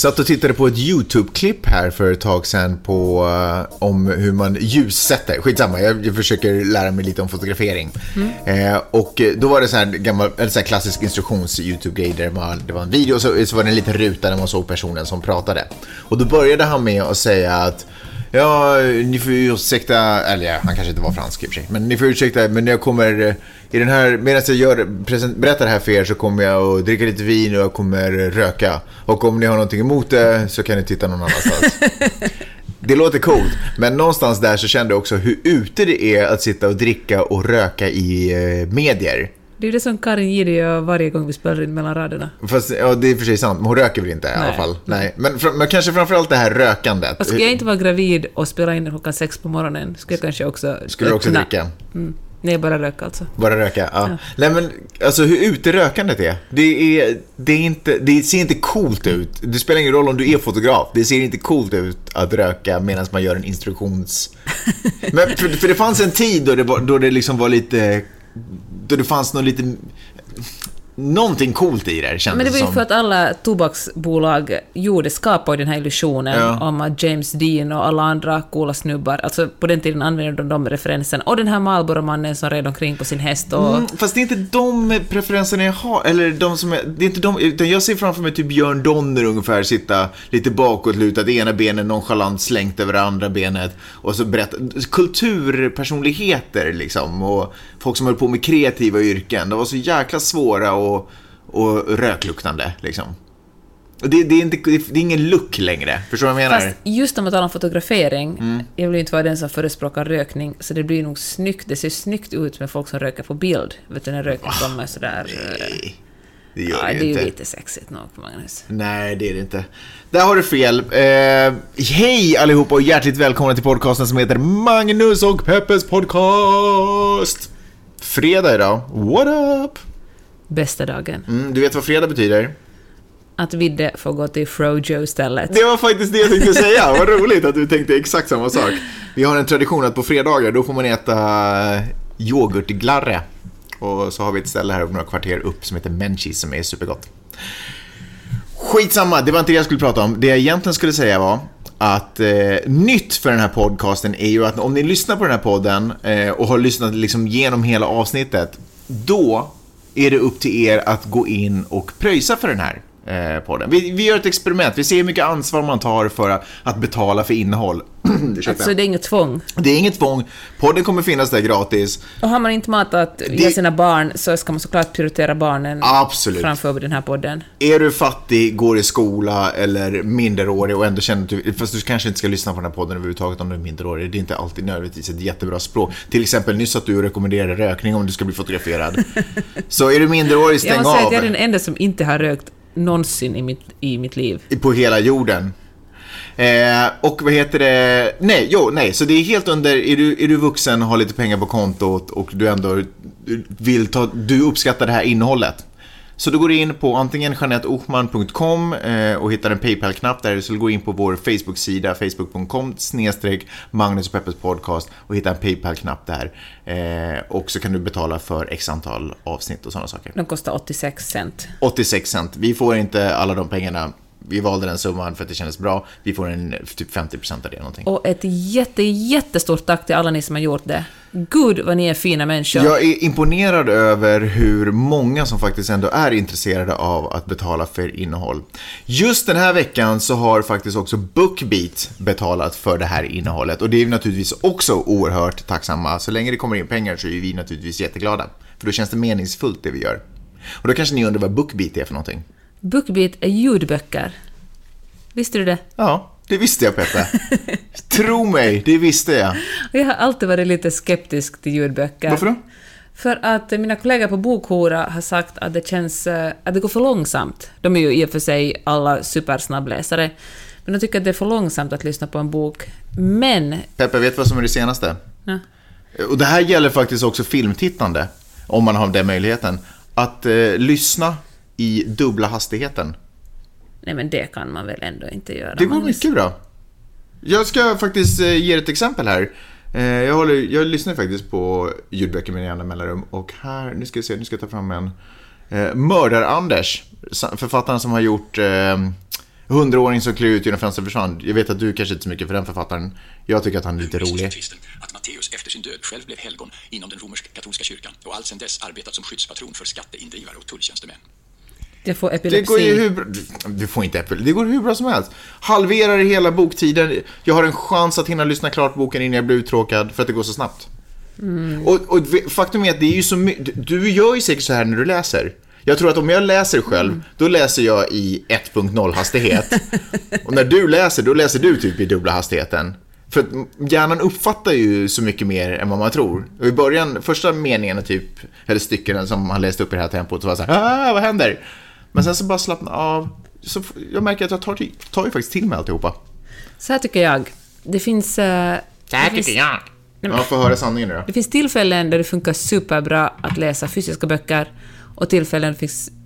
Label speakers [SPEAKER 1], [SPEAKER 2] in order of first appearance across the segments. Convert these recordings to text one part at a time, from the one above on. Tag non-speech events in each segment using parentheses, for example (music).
[SPEAKER 1] Satt och tittade på ett YouTube-klipp här för ett tag sedan på, uh, om hur man ljussätter. Skitsamma, jag, jag försöker lära mig lite om fotografering. Mm. Eh, och då var det så här, gammal, eller så här klassisk instruktions-YouTube-grej där man, det var en video och så, så var det en liten ruta där man såg personen som pratade. Och då började han med att säga att Ja, ni får ursäkta, eller ja, han kanske inte var fransk i och för sig, men ni får ursäkta, men jag kommer eh, i den här, medan jag gör, berättar det här för er så kommer jag att dricka lite vin och jag kommer röka. Och om ni har någonting emot det så kan ni titta någon annanstans. (laughs) det låter coolt, men någonstans där så kände jag också hur ute det är att sitta och dricka och röka i eh, medier.
[SPEAKER 2] Det är det som Karin Gide gör varje gång vi spelar in mellan raderna.
[SPEAKER 1] Fast, ja, det är för sig sant, men hon röker väl inte Nej. i alla fall? Nej. Men, men kanske framförallt det här rökandet.
[SPEAKER 2] Fast skulle jag inte vara gravid och spela in klockan sex på morgonen, skulle jag kanske också...
[SPEAKER 1] Skulle du också dricka?
[SPEAKER 2] Mm. Nej, bara röka alltså.
[SPEAKER 1] Bara röka, ja. ja. Nej men, alltså hur ute rökandet är. Det, är, det, är inte, det ser inte coolt ut. Det spelar ingen roll om du är fotograf. Det ser inte coolt ut att röka medan man gör en instruktions... (laughs) men, för, för det fanns en tid då det, var, då det liksom var lite då det fanns något lite någonting coolt i det, kändes
[SPEAKER 2] Men det var
[SPEAKER 1] ju
[SPEAKER 2] för att alla tobaksbolag gjorde, skapade den här illusionen ja. om att James Dean och alla andra coola snubbar, alltså på den tiden använde de de referenserna. Och den här Marlboro-mannen som red omkring på sin häst och... Mm,
[SPEAKER 1] fast det är inte de preferenserna jag har, eller de som är, det är inte de, utan jag ser framför mig typ Björn Donner ungefär sitta lite bakåtlutat, ena benet nonchalant slängt över andra benet och så berätta, kulturpersonligheter liksom och folk som höll på med kreativa yrken, de var så jäkla svåra och och, rökluktande. Liksom. Det, det, är inte, det är ingen look längre. Förstår du vad jag menar? Fast
[SPEAKER 2] just om man talar om fotografering, mm. jag vill inte vara den som förespråkar rökning, så det blir nog snyggt. Det ser snyggt ut med folk som röker på bild. Vet du, när röken oh, kommer sådär... Nej. Eh,
[SPEAKER 1] det gör
[SPEAKER 2] ja,
[SPEAKER 1] det,
[SPEAKER 2] det
[SPEAKER 1] inte.
[SPEAKER 2] är ju lite sexigt nog, Magnus.
[SPEAKER 1] Nej, det är det inte. Där har du fel. Eh, hej allihopa och hjärtligt välkomna till podcasten som heter Magnus och Peppes podcast. Fredag idag. What up?
[SPEAKER 2] bästa dagen.
[SPEAKER 1] Mm, du vet vad fredag betyder?
[SPEAKER 2] Att Vidde får gå till Frojo istället.
[SPEAKER 1] Det var faktiskt det jag tänkte säga. Vad (laughs) roligt att du tänkte exakt samma sak. Vi har en tradition att på fredagar då får man äta yoghurtglarre. Och så har vi ett ställe här några kvarter upp som heter Menchis som är supergott. Skitsamma, det var inte det jag skulle prata om. Det jag egentligen skulle säga var att eh, nytt för den här podcasten är ju att om ni lyssnar på den här podden eh, och har lyssnat liksom genom hela avsnittet, då är det upp till er att gå in och pröjsa för den här podden. Vi, vi gör ett experiment, vi ser hur mycket ansvar man tar för att, att betala för innehåll. (clears throat)
[SPEAKER 2] alltså det är inget tvång?
[SPEAKER 1] Det är inget tvång. Podden kommer finnas där gratis.
[SPEAKER 2] Och har man inte matat det... sina barn så ska man såklart prioritera barnen
[SPEAKER 1] Absolut.
[SPEAKER 2] framför den här podden.
[SPEAKER 1] Är du fattig, går i skola eller minderårig och ändå känner att du, fast du kanske inte ska lyssna på den här podden överhuvudtaget om du är minderårig. Det är inte alltid nödvändigtvis ett jättebra språk. Till exempel nyss att du rekommenderade rökning om du ska bli fotograferad. (laughs) så är du minderårig, stäng av. Jag måste säga
[SPEAKER 2] att jag är den enda som inte har rökt någonsin i mitt, i mitt liv.
[SPEAKER 1] På hela jorden. Eh, och vad heter det? Nej, jo, nej, så det är helt under, är du, är du vuxen, har lite pengar på kontot och du ändå vill ta, du uppskattar det här innehållet. Så då går du in på antingen janetteochman.com eh, och hittar en Paypal-knapp där, så gå in på vår Facebook-sida, facebook.com snedstreck Magnus och Peppers podcast och hitta en Paypal-knapp där. Eh, och så kan du betala för x antal avsnitt och sådana saker.
[SPEAKER 2] De kostar 86 cent.
[SPEAKER 1] 86 cent. Vi får inte alla de pengarna vi valde den summan för att det kändes bra. Vi får en typ 50% av det någonting.
[SPEAKER 2] Och ett jätte, jättestort tack till alla ni som har gjort det. Gud vad ni är fina människor.
[SPEAKER 1] Jag är imponerad över hur många som faktiskt ändå är intresserade av att betala för innehåll. Just den här veckan så har faktiskt också Bookbeat betalat för det här innehållet och det är vi naturligtvis också oerhört tacksamma. Så länge det kommer in pengar så är vi naturligtvis jätteglada. För då känns det meningsfullt det vi gör. Och då kanske ni undrar vad Bookbeat är för någonting?
[SPEAKER 2] Bookbeat är ljudböcker. Visste du det?
[SPEAKER 1] Ja, det visste jag Peppe. Tro mig, det visste jag.
[SPEAKER 2] Jag har alltid varit lite skeptisk till ljudböcker.
[SPEAKER 1] Varför då?
[SPEAKER 2] För att mina kollegor på Bokhora har sagt att det känns eh, att det går för långsamt. De är ju i och för sig alla supersnabbläsare. Men de tycker att det är för långsamt att lyssna på en bok. Men...
[SPEAKER 1] Peppe, vet du vad som är det senaste?
[SPEAKER 2] Ja.
[SPEAKER 1] Och det här gäller faktiskt också filmtittande. Om man har den möjligheten att eh, lyssna i dubbla hastigheten.
[SPEAKER 2] Nej, men det kan man väl ändå inte göra.
[SPEAKER 1] Det går mycket bra. Jag ska faktiskt eh, ge ett exempel här. Eh, Jag, håller, jag lyssnar faktiskt på ljudböcker med jämna mellanrum och här, nu ska vi se, nu ska jag ta fram en. Eh, Mördar-Anders, författaren som har gjort Hundraåring som klev ut genom fönstret försvann. Jag vet att du kanske inte är så mycket för den författaren. Jag tycker att han är lite rolig.
[SPEAKER 3] Att Matteus efter sin död själv blev helgon inom den romersk-katolska kyrkan och allt sedan dess arbetat som skyddspatron för skatteindrivare och tulltjänstemän.
[SPEAKER 2] Jag får
[SPEAKER 1] Det
[SPEAKER 2] epilepsi.
[SPEAKER 1] går ju hur bra, du får inte äppel, det går hur bra som helst. Halverar hela boktiden, jag har en chans att hinna lyssna klart boken innan jag blir uttråkad för att det går så snabbt. Och, och faktum är att det är ju så mycket, du gör ju säkert så här när du läser. Jag tror att om jag läser själv, då läser jag i 1.0 hastighet. (laughs) Och när du läser, då läser du typ i dubbla hastigheten. För att hjärnan uppfattar ju så mycket mer än vad man tror. Och i början, första meningen, typ, eller stycken som han läste upp i det här tempot, så var det så här, ah, vad händer? Men sen så bara slappna av. Så jag märker att jag tar, till- tar ju faktiskt till mig alltihopa.
[SPEAKER 2] Så här tycker jag. Det finns... eh, det finns,
[SPEAKER 1] jag. Ja, får höra sanningen nu då.
[SPEAKER 2] Det finns tillfällen där det funkar superbra att läsa fysiska böcker och tillfällen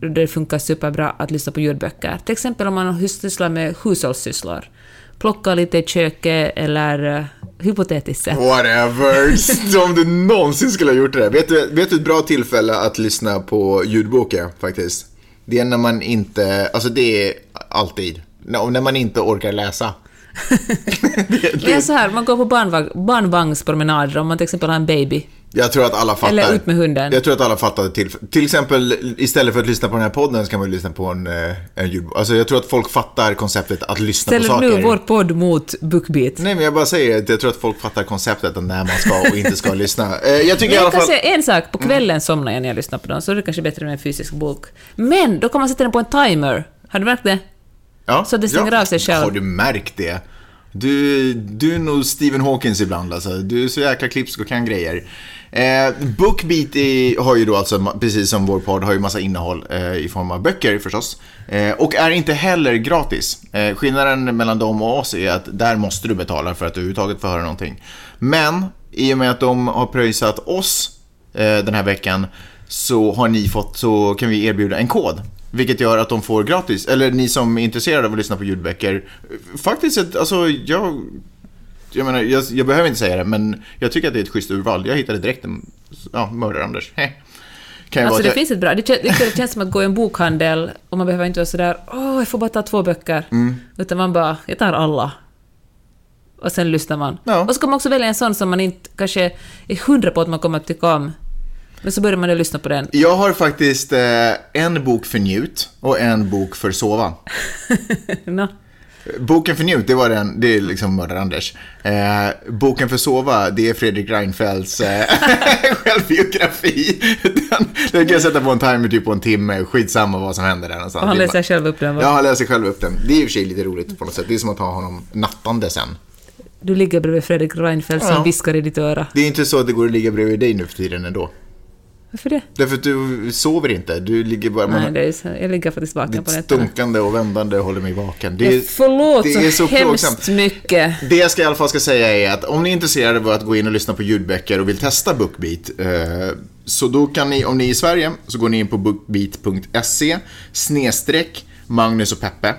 [SPEAKER 2] där det funkar superbra att lyssna på ljudböcker. Till exempel om man sysslar med hushållssysslor. Plocka lite i köket eller uh, hypotetiskt sett.
[SPEAKER 1] Whatever. (laughs) Om du någonsin skulle ha gjort det där. Vet du, vet du ett bra tillfälle att lyssna på ljudbok är, faktiskt? Det är när man inte, alltså det är alltid. När när man inte orkar läsa. (laughs)
[SPEAKER 2] Det är så här, man går på barnvagnspromenader om man till exempel har en baby.
[SPEAKER 1] Jag tror att alla fattar.
[SPEAKER 2] Eller ut med hunden.
[SPEAKER 1] Jag tror att alla fattar till, till exempel istället för att lyssna på den här podden så kan man ju lyssna på en, eh, en ljudbok. Alltså jag tror att folk fattar konceptet att lyssna på
[SPEAKER 2] Ställer
[SPEAKER 1] saker.
[SPEAKER 2] nu vår podd mot Bookbeat.
[SPEAKER 1] Nej men jag bara säger att jag tror att folk fattar konceptet att när man ska och inte ska (laughs) lyssna. Eh, Jag tycker i
[SPEAKER 2] Men
[SPEAKER 1] alla
[SPEAKER 2] jag kan
[SPEAKER 1] fall...
[SPEAKER 2] säga en sak, på kvällen somnar jag när jag lyssnar på dem, så är det kanske bättre med en fysisk bok. Men då kan man sätta den på en timer. Har du märkt det?
[SPEAKER 1] Ja,
[SPEAKER 2] Så det stänger av sig själv.
[SPEAKER 1] Har du märkt det? Du, du är nog Stephen Hawkins ibland alltså. Du är så jäkla klipsk och kan grejer. Eh, Bookbeat i, har ju då alltså, precis som vår podd, har ju massa innehåll eh, i form av böcker förstås. Eh, och är inte heller gratis. Eh, skillnaden mellan dem och oss är att där måste du betala för att överhuvudtaget få höra någonting. Men i och med att de har pröjsat oss eh, den här veckan så har ni fått, så kan vi erbjuda en kod. Vilket gör att de får gratis, eller ni som är intresserade av att lyssna på ljudböcker. Faktiskt, ett, alltså jag... Jag menar, jag, jag behöver inte säga det, men jag tycker att det är ett schysst urval. Jag hittade direkt en, ja, Mördar-Anders. Kan
[SPEAKER 2] Alltså det finns ett bra... Det, kän- det, det känns som att gå i en bokhandel och man behöver inte vara sådär åh, jag får bara ta två böcker.
[SPEAKER 1] Mm.
[SPEAKER 2] Utan man bara, jag tar alla. Och sen lyssnar man.
[SPEAKER 1] Ja.
[SPEAKER 2] Och så kan man också välja en sån som man inte kanske är hundra på att man kommer att tycka om. Men så börjar man ju lyssna på den.
[SPEAKER 1] Jag har faktiskt eh, en bok för njut och en bok för sova. (laughs)
[SPEAKER 2] Nå.
[SPEAKER 1] Boken för njut, det var den, det är liksom Mördar-Anders. Eh, boken för sova, det är Fredrik Reinfeldts eh, (laughs) självbiografi. Den, den kan jag sätta på en timer typ på en timme, skitsamma vad som händer där någonstans.
[SPEAKER 2] Och han läser själv upp den.
[SPEAKER 1] bara-
[SPEAKER 2] Va?
[SPEAKER 1] Ja, han läser själv upp den. Det är i och för sig lite roligt på något sätt. Det är som att ha honom nattande sen.
[SPEAKER 2] Du ligger bredvid Fredrik Reinfeldt som
[SPEAKER 1] Ja.
[SPEAKER 2] viskar i ditt öra.
[SPEAKER 1] Det är inte så att det går att ligga bredvid dig nu för tiden ändå.
[SPEAKER 2] Varför det?
[SPEAKER 1] Därför att du sover inte. Du ligger bara...
[SPEAKER 2] Nej,
[SPEAKER 1] man,
[SPEAKER 2] det är så, jag ligger faktiskt vaken på nätterna.
[SPEAKER 1] stunkande och vändande håller mig vaken. Det är,
[SPEAKER 2] Jag Förlåt
[SPEAKER 1] det är så
[SPEAKER 2] hemskt
[SPEAKER 1] plågsamt.
[SPEAKER 2] mycket.
[SPEAKER 1] Det jag ska i alla fall ska säga är att om ni är intresserade av att gå in och lyssna på ljudböcker och vill testa Bookbeat eh, så då kan ni, om ni är i Sverige, så går ni in på bookbeat.se snedstreck Magnus och Peppe.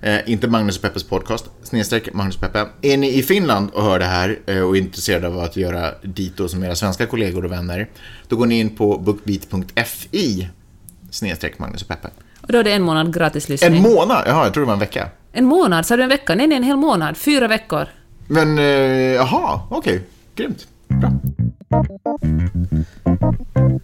[SPEAKER 1] Eh, inte Magnus och Peppes podcast, snedstreck Magnus och Peppe. Är ni i Finland och hör det här eh, och är intresserade av att göra dito som era svenska kollegor och vänner, då går ni in på bookbeat.fi snedstreck Magnus och Peppe.
[SPEAKER 2] Och då är det en månad gratis lyssning.
[SPEAKER 1] En månad? Jaha, jag tror det var en vecka.
[SPEAKER 2] En månad? Sa du en vecka? Nej, nej, en hel månad. Fyra veckor.
[SPEAKER 1] Men, eh, jaha, okej. Grymt. Bra.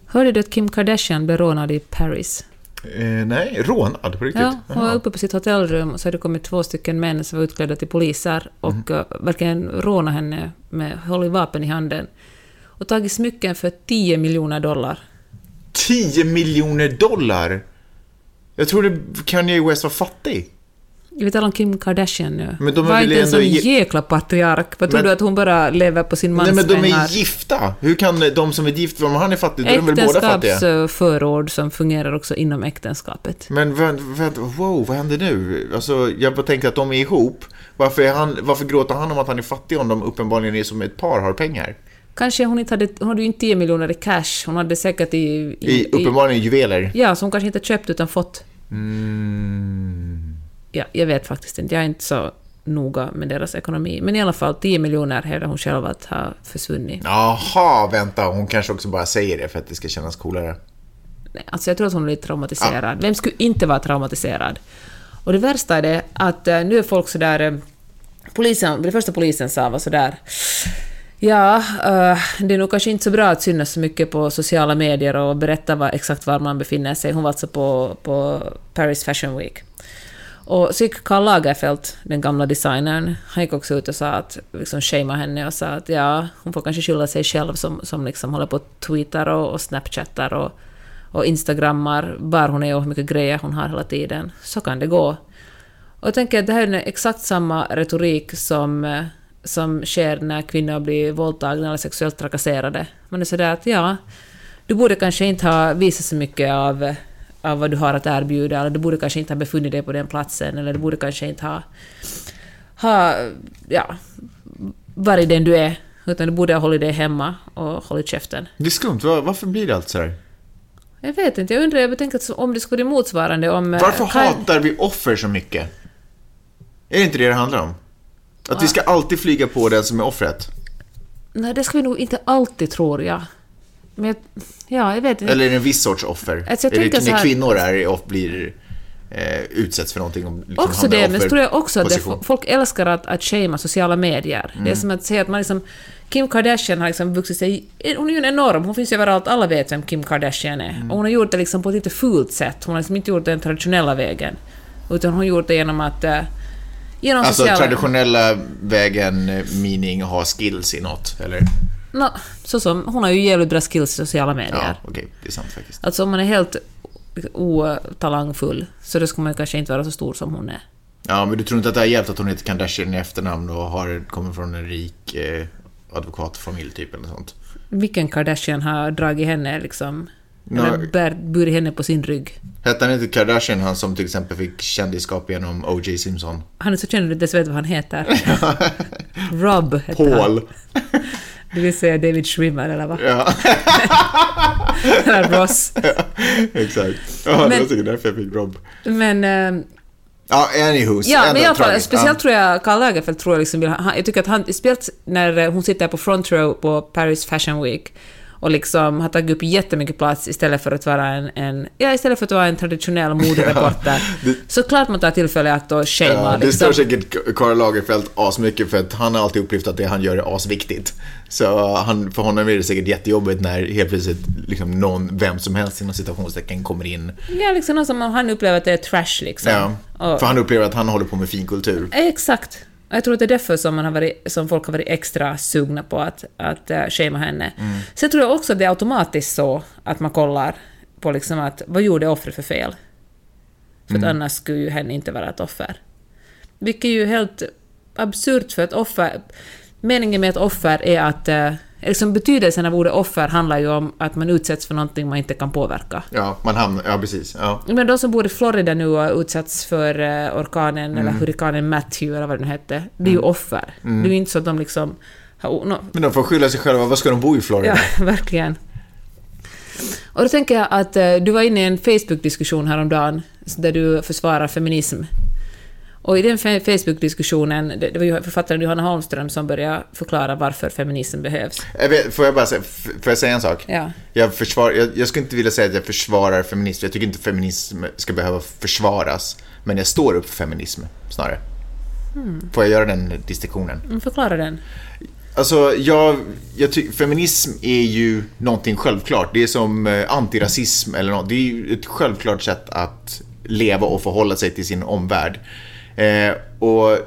[SPEAKER 2] Hörde du att Kim Kardashian blev rånad i Paris?
[SPEAKER 1] Eh, nej, rånad på riktigt.
[SPEAKER 2] Ja, hon var uppe på sitt hotellrum och så hade det kommit två stycken män som var utklädda till poliser och mm. verkligen rånat henne med hållit vapen i handen. Och tagit smycken för 10 miljoner dollar.
[SPEAKER 1] 10 miljoner dollar! Jag trodde Kanye West var fattig.
[SPEAKER 2] Vet alla om Kim Kardashian nu.
[SPEAKER 1] Men de är
[SPEAKER 2] inte en sån jäkla patriark. Vad tror
[SPEAKER 1] Men-
[SPEAKER 2] du att hon bara lever på sin mans
[SPEAKER 1] Nej men de
[SPEAKER 2] pengar?
[SPEAKER 1] är gifta! Hur kan de som är gifta, om han är fattig, då är de väl båda fattiga?
[SPEAKER 2] Äktenskapsförord som fungerar också inom äktenskapet.
[SPEAKER 1] Men vänt, vänt, wow, vad händer nu? Alltså, jag bara tänker att de är ihop. Varför, är han, varför gråter han om att han är fattig om de uppenbarligen är som ett par har pengar?
[SPEAKER 2] Kanske hon inte hade, hon hade ju inte 10 miljoner i cash, hon hade säkert i... i,
[SPEAKER 1] I, uppenbarligen juveler.
[SPEAKER 2] Ja, som hon kanske inte köpt utan fått.
[SPEAKER 1] Mm.
[SPEAKER 2] Ja, jag vet faktiskt inte, jag är inte så noga med deras ekonomi. Men i alla fall 10 miljoner hävdar hon själv att ha försvunnit.
[SPEAKER 1] Jaha, vänta, hon kanske också bara säger det för att det ska kännas coolare.
[SPEAKER 2] Nej, Alltså jag tror att hon är lite traumatiserad. Vem skulle inte vara traumatiserad? Och det värsta är det att eh, nu är folk sådär... eh, Polisen, det första polisen sa var sådär... Ja, eh, det är nog kanske inte så bra att synas så mycket på sociala medier och berätta vad, exakt var man befinner sig. Hon var alltså på, på Paris Fashion Week. Och så gick Karl Lagerfeld, den gamla designern, han gick också ut och sa att, liksom shamea henne och sa att ja, hon får kanske skylla sig själv som, som liksom håller på och tweetar och, och snapchattar och, och instagrammar var hon är och hur mycket grejer hon har hela tiden. Så kan det gå. Och jag tänker att det här är exakt samma retorik som, som sker när kvinnor blir våldtagna eller sexuellt trakasserade. Man är sådär att ja, du borde kanske inte ha visat så mycket av, av vad du har att erbjuda, eller du borde kanske inte ha befunnit dig på den platsen, eller du borde kanske inte ha, ha ja, varit den du är, utan du borde ha hållit dig hemma och hållit käften.
[SPEAKER 1] Det är skumt, Var- varför blir det allt så här?
[SPEAKER 2] Jag vet inte, jag undrar, jag tänker att om det skulle vara motsvarande om... eh,
[SPEAKER 1] Varför
[SPEAKER 2] Kaj-
[SPEAKER 1] hatar vi offer så mycket? Är det inte det det handlar om? Att vi ska alltid flyga på den som är offret?
[SPEAKER 2] Nej, det ska vi nog inte alltid, tror jag. Men jag, ja, jag vet inte.
[SPEAKER 1] Eller är det en viss sorts offer?
[SPEAKER 2] Alltså, jag
[SPEAKER 1] är det
[SPEAKER 2] så
[SPEAKER 1] när kvinnor är och blir eh, utsätts för någonting och liksom
[SPEAKER 2] också det, men tror jag också att det, folk älskar att, att shamea sociala medier. Det
[SPEAKER 1] Mm.
[SPEAKER 2] är som att säga att man liksom... Kim Kardashian har liksom vuxit sig... Hon är ju en enorm, hon finns överallt, alla vet vem Kim Kardashian är.
[SPEAKER 1] Mm.
[SPEAKER 2] Och hon har gjort det liksom på ett lite fult sätt. Hon har liksom inte gjort det den traditionella vägen. Utan hon har gjort det genom att... eh, genom
[SPEAKER 1] Alltså
[SPEAKER 2] sociala...
[SPEAKER 1] traditionella vägen, eh, meaning ha skills i något, eller?
[SPEAKER 2] Nå, så som, hon har ju jävligt bra skills i sociala medier.
[SPEAKER 1] Ja, okej, det är sant faktiskt.
[SPEAKER 2] Alltså om man är helt otalangfull så då ska man ju kanske inte vara så stor som hon är.
[SPEAKER 1] Ja, men du tror inte att det har hjälpt att hon heter Kardashian i efternamn och har, kommer från en rik eh, advokatfamilj typ eller sånt?
[SPEAKER 2] Vilken Kardashian har dragit henne liksom...
[SPEAKER 1] Nå-
[SPEAKER 2] Eller bär, burit henne på sin rygg.
[SPEAKER 1] Hette han inte Kardashian, han som till exempel fick kändisskap genom O.J. Simpson?
[SPEAKER 2] Han är så känd att du inte ens vet vad han heter. Rob heter han. Det vill säga David Schwimmer eller vad?
[SPEAKER 1] Ja, (laughs)
[SPEAKER 2] Eller Ross.
[SPEAKER 1] exakt. Ja, det
[SPEAKER 2] Men-
[SPEAKER 1] var säkert därför jag fick Rob.
[SPEAKER 2] Men... eh,
[SPEAKER 1] Ja, anywho's.
[SPEAKER 2] Ja, men i alla fall, speciellt tror jag Karl Lagerfeld tror jag liksom vill ha, jag tycker att han, speciellt när eh, hon sitter på front row på Paris Fashion Week och liksom har tagit upp jättemycket plats istället för att vara en, en ja, istället för att vara en traditionell (laughs) modereporter.
[SPEAKER 1] det-
[SPEAKER 2] så klart man tar tillfälle i akt och shamea
[SPEAKER 1] Ja, det
[SPEAKER 2] liksom.
[SPEAKER 1] står säkert Karl Lagerfeld asmycket för att han har alltid upplevt att det han gör är asviktigt. Så han, för honom är det säkert jättejobbigt när helt plötsligt liksom någon, vem som helst inom citationstecken kommer in.
[SPEAKER 2] Ja, liksom någon som han upplever att det är trash liksom.
[SPEAKER 1] Ja,
[SPEAKER 2] Och-
[SPEAKER 1] för han upplever att han håller på med finkultur.
[SPEAKER 2] Exakt. Jag tror att det är därför som, man har varit, som folk har varit extra sugna på att, att uh, shamea henne.
[SPEAKER 1] Mm.
[SPEAKER 2] Sen tror jag också att det är automatiskt så att man kollar på liksom att vad gjorde offret för fel? För
[SPEAKER 1] Mm.
[SPEAKER 2] att annars skulle ju henne inte vara ett offer. Vilket är ju helt absurt för att offer... Meningen med ett offer är att... Uh, liksom betydelsen av ordet offer handlar ju om att man utsätts för någonting man inte kan påverka.
[SPEAKER 1] Ja, man hamnar, ja precis. Ja.
[SPEAKER 2] Men de som bor i Florida nu och utsatts för eh, orkanen
[SPEAKER 1] Mm.
[SPEAKER 2] eller hurrikanen Matthew eller vad den hette, det är ju offer.
[SPEAKER 1] Mm.
[SPEAKER 2] Det är ju inte så att de liksom har... No,
[SPEAKER 1] Men de får skylla sig själva, vad ska de bo i Florida?
[SPEAKER 2] ja, (laughs) verkligen. Och då tänker jag att eh, du var inne i en Facebook-diskussion häromdagen där du försvarar feminism. Och i den Facebook-diskussionen, det, var ju författaren Johanna Holmström som började förklara varför feminism behövs.
[SPEAKER 1] Jag vet, får jag bara säga, får jag säga en sak?
[SPEAKER 2] Ja.
[SPEAKER 1] Jag, försvar, jag, jag skulle inte vilja säga att jag försvarar feminism. Jag tycker inte feminism ska behöva försvaras. Men jag står upp för feminism, snarare. Får jag göra den distinktionen?
[SPEAKER 2] Mm, Förklara den.
[SPEAKER 1] Alltså, jag, jag ty- feminism är ju någonting självklart. Det är som eh, antirasism eller något. Det är ju ett självklart sätt att leva och förhålla sig till sin omvärld. Eh, och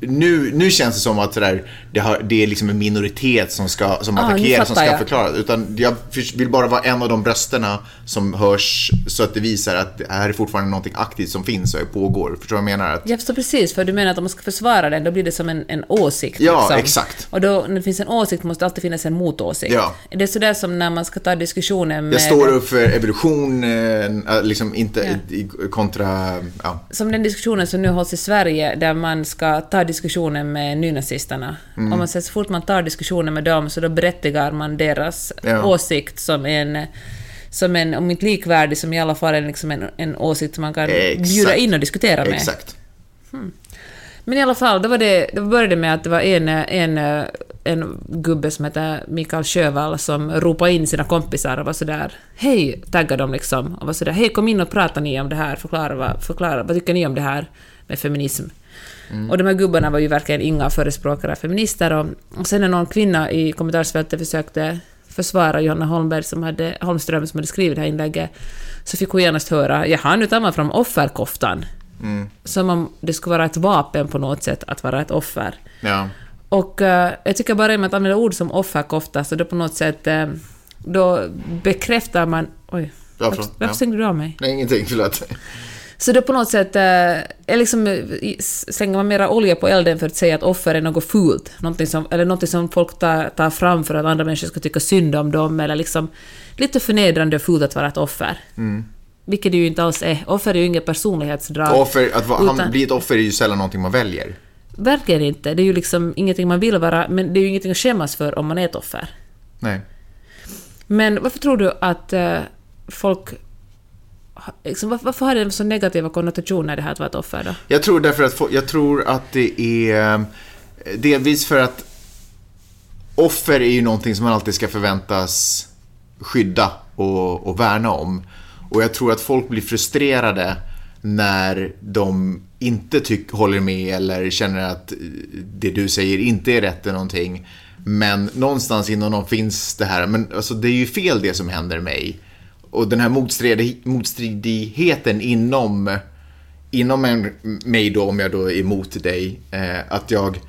[SPEAKER 1] nu, nu känns det som att det, där, det, har, det är liksom en minoritet som, ska, som
[SPEAKER 2] Ah,
[SPEAKER 1] som ska
[SPEAKER 2] jag.
[SPEAKER 1] förklara. Utan jag vill bara vara en av de rösterna som hörs så att det visar att det här är fortfarande någonting aktivt som finns och pågår. Förstår du vad jag menar? Att,
[SPEAKER 2] Jag förstår precis, för du menar att om man ska försvara den, då blir det som en, en åsikt.
[SPEAKER 1] Ja,
[SPEAKER 2] liksom.
[SPEAKER 1] exakt.
[SPEAKER 2] Och då, när det finns en åsikt måste det alltid finnas en motåsikt.
[SPEAKER 1] Ja.
[SPEAKER 2] Det är sådär som när man ska ta diskussionen med...
[SPEAKER 1] jag står upp för evolution, eh, liksom inte
[SPEAKER 2] Ja.
[SPEAKER 1] kontra... Ja.
[SPEAKER 2] Som den diskussionen som nu hålls i Sverige, där man ska ta diskussionen med nynazisterna.
[SPEAKER 1] Mm.
[SPEAKER 2] Om man säger så fort man tar diskussionen med dem så då berättigar man deras
[SPEAKER 1] Ja.
[SPEAKER 2] åsikt som en, som en, om inte likvärdig, som i alla fall en, liksom en, en åsikt som man kan
[SPEAKER 1] Exakt.
[SPEAKER 2] bjuda in och diskutera med.
[SPEAKER 1] Exakt.
[SPEAKER 2] Men i alla fall, då var det, det började med att det var en, en, en gubbe som heter Mikael Sjövall som ropade in sina kompisar och var sådär Hej, taggade dem liksom. Och var sådär Hej, kom in och prata ni om det här, förklara vad, förklara, vad tycker ni om det här med feminism? Och de här gubbarna var ju verkligen inga förespråkare av feminister och, och sen när någon kvinna i kommentarsfältet försökte försvara Johanna Holmberg som hade, Holmström som hade skrivit det här inlägget så fick hon genast höra ”Jaha, nu tar man fram offerkoftan” som om det skulle vara ett vapen på något sätt att vara ett offer.
[SPEAKER 1] Ja.
[SPEAKER 2] Och eh, jag tycker bara med att använda ord som offerkofta, så då på något sätt, eh, då bekräftar man... Oj, varför, varför
[SPEAKER 1] Ja.
[SPEAKER 2] stängde du av mig?
[SPEAKER 1] Nej, ingenting. Förlåt.
[SPEAKER 2] Så då på något sätt eh, är liksom, eh, slänger man mera olja på elden för att säga att offer är något fult, någonting som, eller något som folk tar, tar fram för att andra människor ska tycka synd om dem, eller liksom lite förnedrande och fult att vara ett offer. Vilket det ju inte alls är. Offer är ju inget personlighetsdrag.
[SPEAKER 1] Offer, att han
[SPEAKER 2] Utan-
[SPEAKER 1] bli ett offer är ju sällan någonting man väljer.
[SPEAKER 2] Verkligen inte. Det är ju liksom ingenting man vill vara, men det är ju ingenting att skämmas för om man är ett offer.
[SPEAKER 1] Nej.
[SPEAKER 2] Men varför tror du att eh, folk... Liksom, varför, varför har det så negativa konnotationer det här att vara ett offer då?
[SPEAKER 1] Jag tror därför att, jag tror att det är eh, delvis för att offer är ju någonting som man alltid ska förväntas skydda och, och värna om. Och jag tror att folk blir frustrerade när de inte tyck, håller med eller känner att eh, det du säger inte är rätt eller någonting. Men någonstans inom dem finns det här, men alltså det är ju fel det som händer mig. Och den här motstridig, motstridigheten inom inom en, mig då, om jag då är emot dig, eh, att jag,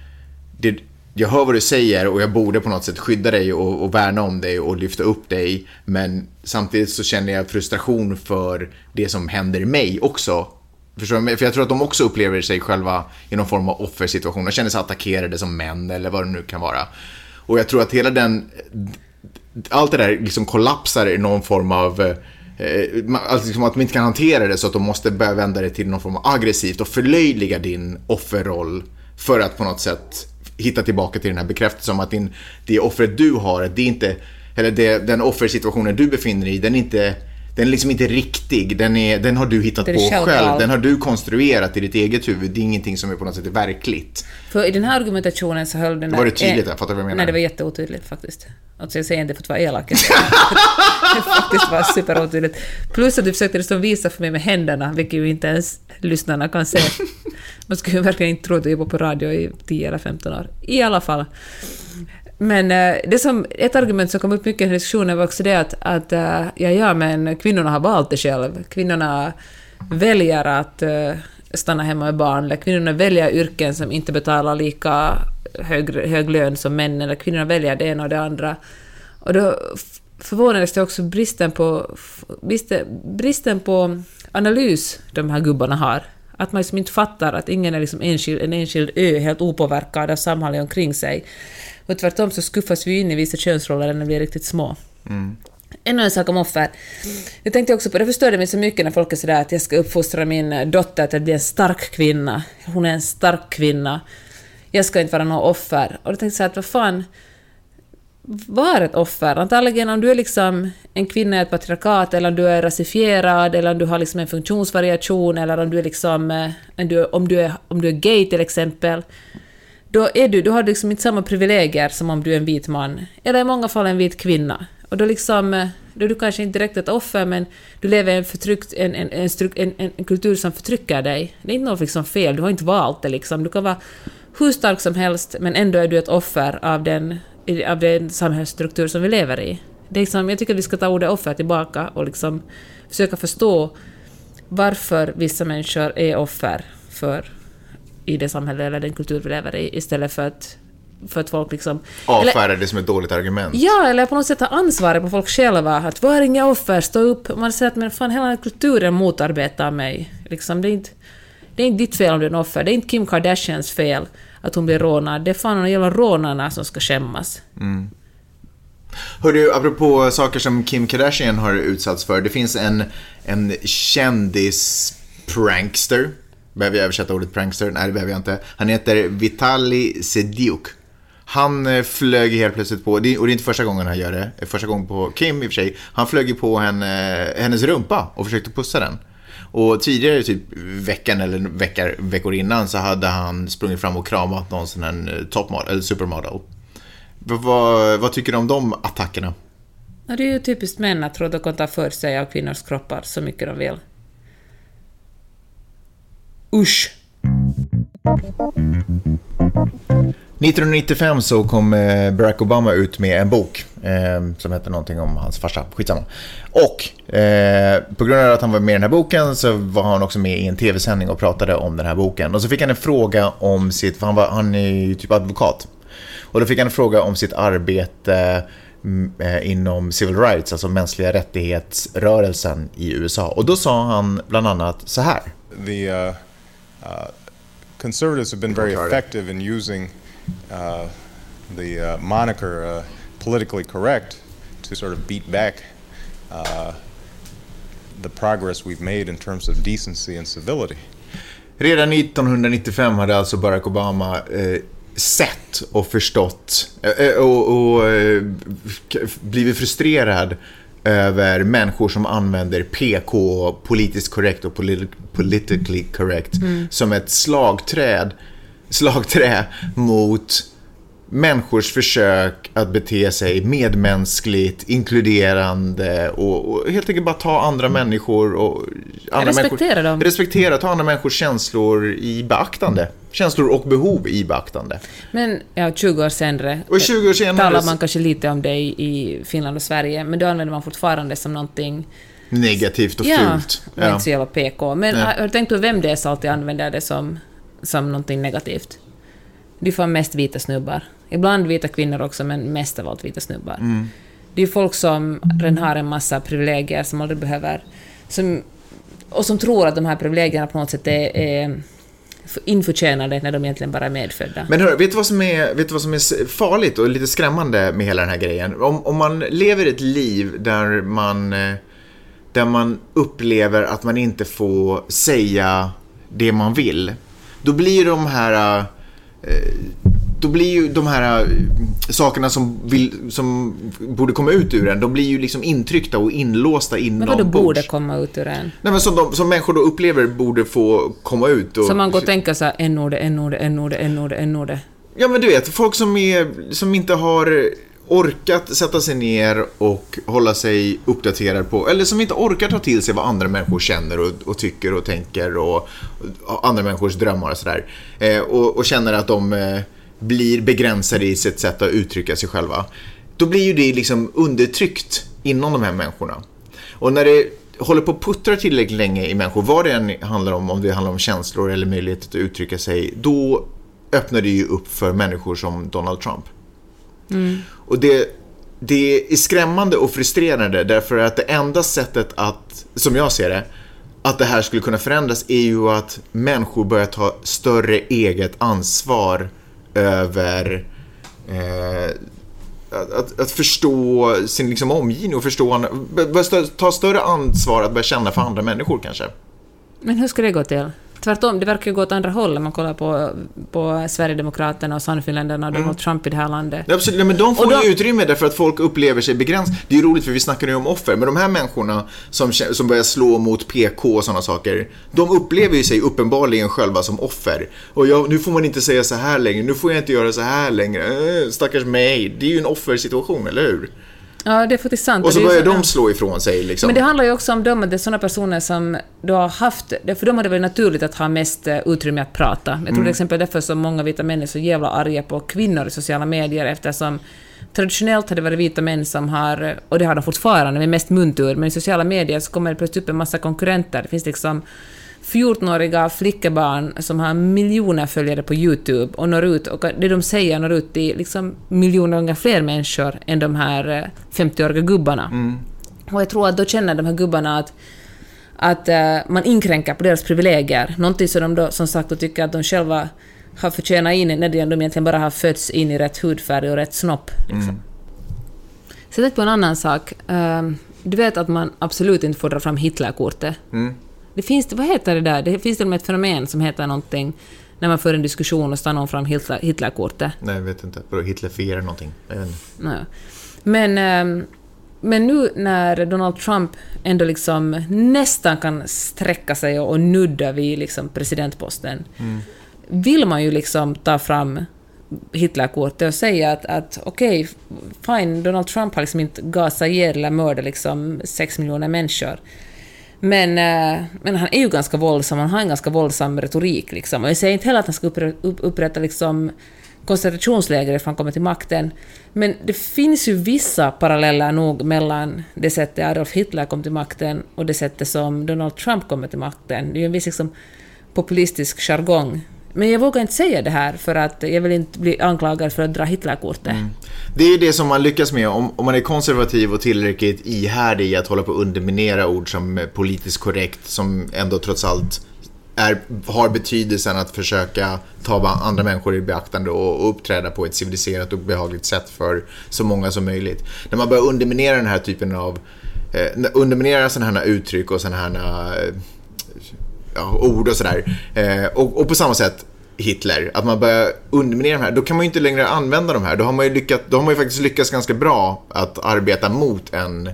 [SPEAKER 1] det, jag hör vad du säger och jag borde på något sätt skydda dig och, och värna om dig och lyfta upp dig. Men samtidigt så känner jag frustration för det som händer mig också. Förstår du? För jag tror att de också upplever sig själva i någon form av offersituation. De känner sig attackerade som män eller vad det nu kan vara. Och jag tror att hela den allt det där liksom kollapsar i någon form av eh, eh, Alltså liksom att de inte kan hantera det så att de måste börja vända det till någon form av aggressivt och förlöjliga din offerroll för att på något sätt hitta tillbaka till den här bekräftelsen om att din, det offret du har, det är inte, eller det, den offersituationen du befinner dig i, den är inte den är liksom inte riktig, den, är, den har du hittat på själv. Den har du konstruerat i ditt eget huvud. Det är ingenting som är på något sätt är verkligt.
[SPEAKER 2] För i den här argumentationen så höll den
[SPEAKER 1] Var det tydligt där? Fattar du vad jag menar?
[SPEAKER 2] Nej, det var jätteotydligt faktiskt. Alltså jag säger inte för att vara elak. (laughs) det faktiskt var superotydligt. Plus att du försökte liksom visa för mig med händerna, vilket ju inte ens lyssnarna kan se. Man skulle ju verkligen inte tro att du jobbar på radio i 10 eller 15 år. I alla fall. Men eh, det som, ett argument som kom upp mycket i diskussionen var också det att, att eh, ja, ja, men kvinnorna har valt det själv. Kvinnorna väljer att eh, stanna hemma med barn, eller kvinnorna väljer yrken som inte betalar lika hög, hög lön som männen, eller kvinnorna väljer det ena och det andra. Och då förvånades det också bristen på, bristen, bristen på analys de här gubbarna har. Att man liksom inte fattar att ingen är liksom enskild, en enskild ö helt opåverkad av samhället omkring sig. Och tvärtom så skuffas vi in i vissa könsroller när vi är riktigt små. Ännu en sak om offer. Jag tänkte också på, det förstörde mig så mycket när folk är sådär att jag ska uppfostra min dotter till att bli en stark kvinna. Hon är en stark kvinna. Jag ska inte vara något offer. Och då tänkte jag såhär att vad fan, var ett offer. Antagligen om du är liksom en kvinna i ett patriarkat, eller om du är rasifierad, eller om du har liksom en funktionsvariation, eller om du är liksom, eh, om du, om du, är, om du är gay till exempel, då, är du, då har du liksom inte samma privilegier som om du är en vit man, eller i många fall en vit kvinna. Och då, liksom, eh, då är du kanske inte direkt ett offer, men du lever i en, förtryckt, en, en, en, en, en, en kultur som förtrycker dig. Det är inte något liksom fel, du har inte valt det. Liksom. Du kan vara hur stark som helst, men ändå är du ett offer av den, av den samhällsstruktur som vi lever i. Det är liksom, jag tycker att vi ska ta ordet offer tillbaka och liksom försöka förstå varför vissa människor är offer för i det samhälle eller den kultur vi lever i, istället för att, för att folk liksom...
[SPEAKER 1] Avfärdar det som ett dåligt argument.
[SPEAKER 2] Ja, eller på något sätt ta ansvaret på folk själva. Att var inga offer, stå upp. Man säger att men fan, hela den här kulturen motarbetar mig. Liksom, det, är inte, det är inte ditt fel om du är en offer. Det är inte Kim Kardashians fel att hon blir rånad. Det är fan de jävla rånarna som ska skämmas.
[SPEAKER 1] Hör du, apropå saker som Kim Kardashian har utsatts för. Det finns en, en kändis prankster. Behöver jag översätta ordet prankster? Nej, det behöver jag inte. Han heter Vitali Sediuk. Han eh, flög helt plötsligt på, och det är inte första gången han gör det, första gången på Kim i och för sig. Han flög ju på henne, eh, hennes rumpa och försökte pussa den. Och tidigare, typ veckan eller veckor, veckor innan, så hade han sprungit fram och kramat någon sån här eh, topmodel, eller supermodel. Vad, vad tycker du om de attackerna?
[SPEAKER 2] Ja, det är ju typiskt män att tro att de kan ta för sig av kvinnors kroppar så mycket de vill. Usch!
[SPEAKER 1] 1995 så kom eh, Barack Obama ut med en bok eh, som hette någonting om hans farsa, skitsamma. Och eh, på grund av att han var med i den här boken så var han också med i en tv-sändning och pratade om den här boken. Och så fick han en fråga om sitt, för han, var, han är ju typ advokat. Och då fick han en fråga om sitt arbete mm, eh, inom civil rights, alltså mänskliga rättighetsrörelsen i USA. Och då sa han bland annat så här.
[SPEAKER 4] The uh, uh, conservatives have been very effective in using uh, the uh, moniker uh, politically correct to sort of beat back uh, the progress we've made in terms of decency and civility.
[SPEAKER 1] Redan 1995 hade alltså Barack Obama eh, sett och förstått eh, och, och eh, blivit frustrerad över människor som använder PK, politiskt korrekt och politically correct, mm. som ett slagträd slagträ mot människors försök att bete sig medmänskligt, inkluderande och, och helt enkelt bara ta andra människor och... Andra
[SPEAKER 2] respektera
[SPEAKER 1] människor,
[SPEAKER 2] dem.
[SPEAKER 1] Respektera, ta andra människors känslor i beaktande. Känslor och behov i beaktande.
[SPEAKER 2] Men ja, 20 år senare,
[SPEAKER 1] och 20 år senare
[SPEAKER 2] talar man kanske lite om det i Finland och Sverige, men då använder man fortfarande som någonting
[SPEAKER 1] Negativt och
[SPEAKER 2] ja,
[SPEAKER 1] fult.
[SPEAKER 2] Ja, inte så jävla PK. Men ja. har du tänkt på vem det är som alltid använder det som som någonting negativt. Det är fan mest vita snubbar. Ibland vita kvinnor också, men mest av allt vita snubbar. Mm. Det är folk som redan har en massa privilegier som aldrig behöver... Som, och som tror att de här privilegierna på något sätt är, är införtjänade när de egentligen bara är medfödda.
[SPEAKER 1] Men hör, vet du vad som är, vet du vad som är farligt och lite skrämmande med hela den här grejen? Om, om man lever ett liv där man, eh, där man upplever att man inte får säga det man vill då blir de här eh, då blir ju de här eh, sakerna som, vill, som borde komma ut ur en, de blir ju liksom intryckta och inlåsta inom
[SPEAKER 2] Men vadå borde komma ut ur en?
[SPEAKER 1] Nej men som, de, som människor då upplever borde få komma ut. Och,
[SPEAKER 2] så man går och tänker såhär, n-ordet, n-ordet, n-ordet, n-ordet, n-ordet.
[SPEAKER 1] Ja men du vet, folk som, är, som inte har orkat sätta sig ner och hålla sig uppdaterad på, eller som inte orkar ta till sig vad andra människor känner och, och tycker och tänker och, och, andra människors drömmar och sådär. Eh, och, och, känner att de eh, blir begränsade i sitt sätt att uttrycka sig själva. Då blir ju det liksom undertryckt inom de här människorna. Och när det håller på att puttra tillräckligt länge i människor, vad det än handlar om, om det handlar om känslor eller möjlighet att uttrycka sig, då öppnar det ju upp för människor som Donald Trump. Mm. Och det, det är skrämmande och frustrerande därför att det enda sättet att, som jag ser det, att det här skulle kunna förändras är ju att människor börjar ta större eget ansvar över eh, att, att, förstå sin liksom, omgivning och förstå, ta större ansvar att börja känna för andra människor kanske.
[SPEAKER 2] Men hur ska det gå till? Tvärtom, det verkar ju gå åt andra hållet. Man kollar på, på Sverigedemokraterna och Sannfinländarna och Donald mm. Trump i det här landet.
[SPEAKER 1] Ja, absolut, men de får ju utrymme därför att folk upplever sig begränsade. Det är ju roligt för vi snackar ju om offer, men de här människorna som, som börjar slå mot PK och sådana saker, de upplever ju sig uppenbarligen själva som offer. Och jag, nu får man inte säga så här längre, nu får jag inte göra så här längre. Äh, stackars mig. Det är ju en offersituation, eller hur?
[SPEAKER 2] Ja, det är faktiskt sant.
[SPEAKER 1] Och så börjar de slå ifrån sig. Liksom.
[SPEAKER 2] Men det handlar ju också om dem, att det är sådana personer som då har haft, för dem har det varit naturligt att ha mest eh, utrymme att prata. Jag tror mm. till exempel därför så många vita män är så jävla arga på kvinnor i sociala medier eftersom traditionellt har det varit vita män som har, och det har de fortfarande, med mest muntur, men i sociala medier så kommer det plötsligt upp en massa konkurrenter. Det finns liksom 14-åriga flickebarn som har miljoner följare på YouTube och når ut, och det de säger når ut till liksom miljoner gånger fler människor än de här 50-åriga eh, gubbarna. Mm. Och jag tror att då känner de här gubbarna att att uh, man inskränker på deras privilegier, någonting som de då som sagt då tycker att de själva har förtjänat in när de egentligen bara har fötts in i rätt hudfärg och rätt snopp. Liksom. Mm. Så jag på en annan sak. Uh, du vet att man absolut inte får dra fram Hitlerkortet. Mm. Det finns, vad heter det där? Det finns till och med ett fenomen som heter någonting när man för en diskussion och stannar någon fram Hitler, Hitlerkortet.
[SPEAKER 1] Nej, jag vet inte. Vadå, Hitlerfierar någonting?
[SPEAKER 2] Nej. Men, ehm, men nu när Donald Trump ändå liksom nästan kan sträcka sig och, nudda vid liksom presidentposten, vill man ju liksom ta fram Hitlerkortet och säga att, att okej, fine, Donald Trump har liksom inte gasat ihjäl eller mördat liksom sex miljoner människor. Men, eh, men han är ju ganska våldsam, han har en ganska våldsam retorik. Liksom. Och jag säger inte heller att han ska upprätta, upprätta liksom koncentrationsläger ifall han kommer till makten. Men det finns ju vissa paralleller nog mellan det sättet Adolf Hitler kom till makten och det sättet som Donald Trump kommer till makten. Det är ju en viss liksom, populistisk jargong. Men jag vågar inte säga det här för att jag vill inte bli anklagad för att dra Hitlerkortet. Mm.
[SPEAKER 1] Det är ju det som man lyckas med om, om man är konservativ och tillräckligt ihärdig i att hålla på att underminera ord som eh, politiskt korrekt, som ändå trots allt är, har betydelsen att försöka ta andra människor i beaktande och, och uppträda på ett civiliserat och behagligt sätt för så många som möjligt. När man börjar underminera den här typen av, eh, underminera sådana här uttryck och sådana här eh, ja, ord och sådär. Eh, och, och på samma sätt Hitler, att man börjar underminera de här, då kan man ju inte längre använda de här. Då har man ju, lyckat, då har man ju faktiskt lyckats ganska bra att arbeta mot en,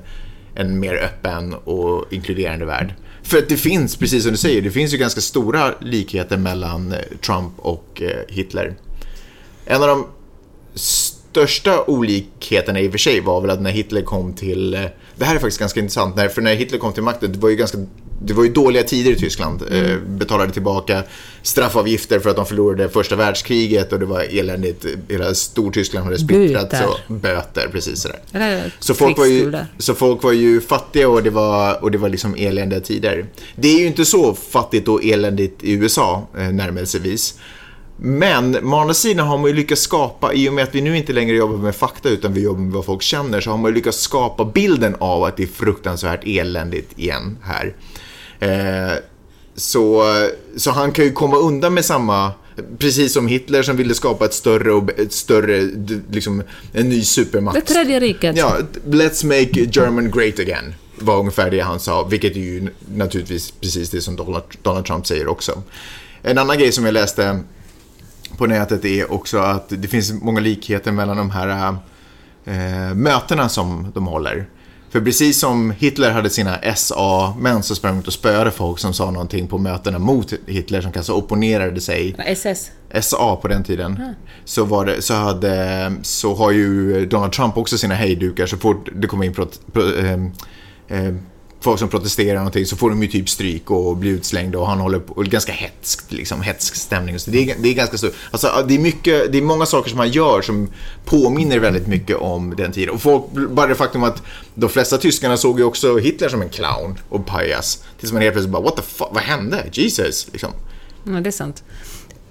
[SPEAKER 1] en mer öppen och inkluderande värld. För att det finns, precis som du säger, det finns ju ganska stora likheter mellan eh, Trump och eh, Hitler. En av de största olikheterna i och för sig var väl att när Hitler kom till... Eh, det här är faktiskt ganska intressant, för när Hitler kom till makten, det var ju ganska... Det var ju dåliga tider i Tyskland. Eh, betalade tillbaka straffavgifter för att de förlorade första världskriget och det var eländigt. Hela Stortyskland hade splittrats. Och- Böter, precis sådär. Så folk, var ju, så folk var ju fattiga och det var, och det var liksom eländiga tider. Det är ju inte så fattigt och eländigt i USA, eh, närmelsevis. Men å andra sidan har man ju lyckats skapa, i och med att vi nu inte längre jobbar med fakta utan vi jobbar med vad folk känner, så har man ju lyckats skapa bilden av att det är fruktansvärt eländigt igen här. Eh, så, så han kan ju komma undan med samma, precis som Hitler som ville skapa ett större, ett större liksom en ny supermakt.
[SPEAKER 2] Det tredje riket.
[SPEAKER 1] Ja, let's make German great again var ungefär det han sa, vilket är ju naturligtvis precis det som Donald, Donald Trump säger också. En annan grej som jag läste på nätet är också att det finns många likheter mellan de här eh, mötena som de håller. För precis som Hitler hade sina SA-män så sprang ut och spöade folk som sa någonting på mötena mot Hitler som kanske opponerade sig
[SPEAKER 2] SS.
[SPEAKER 1] SA på den tiden. Så, var det, så, hade, så har ju Donald Trump också sina hejdukar så fort det kommer in prot, pro, eh, eh, folk som protesterar någonting så får de ju typ stryk och blir utslängda och han håller på, och ganska hätskt. liksom hetsk stämning. Så det, är, det är ganska stort. alltså det är mycket, det är många saker som han gör som påminner väldigt mycket om den tiden. Och folk, bara det faktum att de flesta tyskarna såg ju också Hitler som en clown och pajas. Tills man helt plötsligt bara, what the fuck, vad hände? Jesus, liksom.
[SPEAKER 2] Ja, det är sant.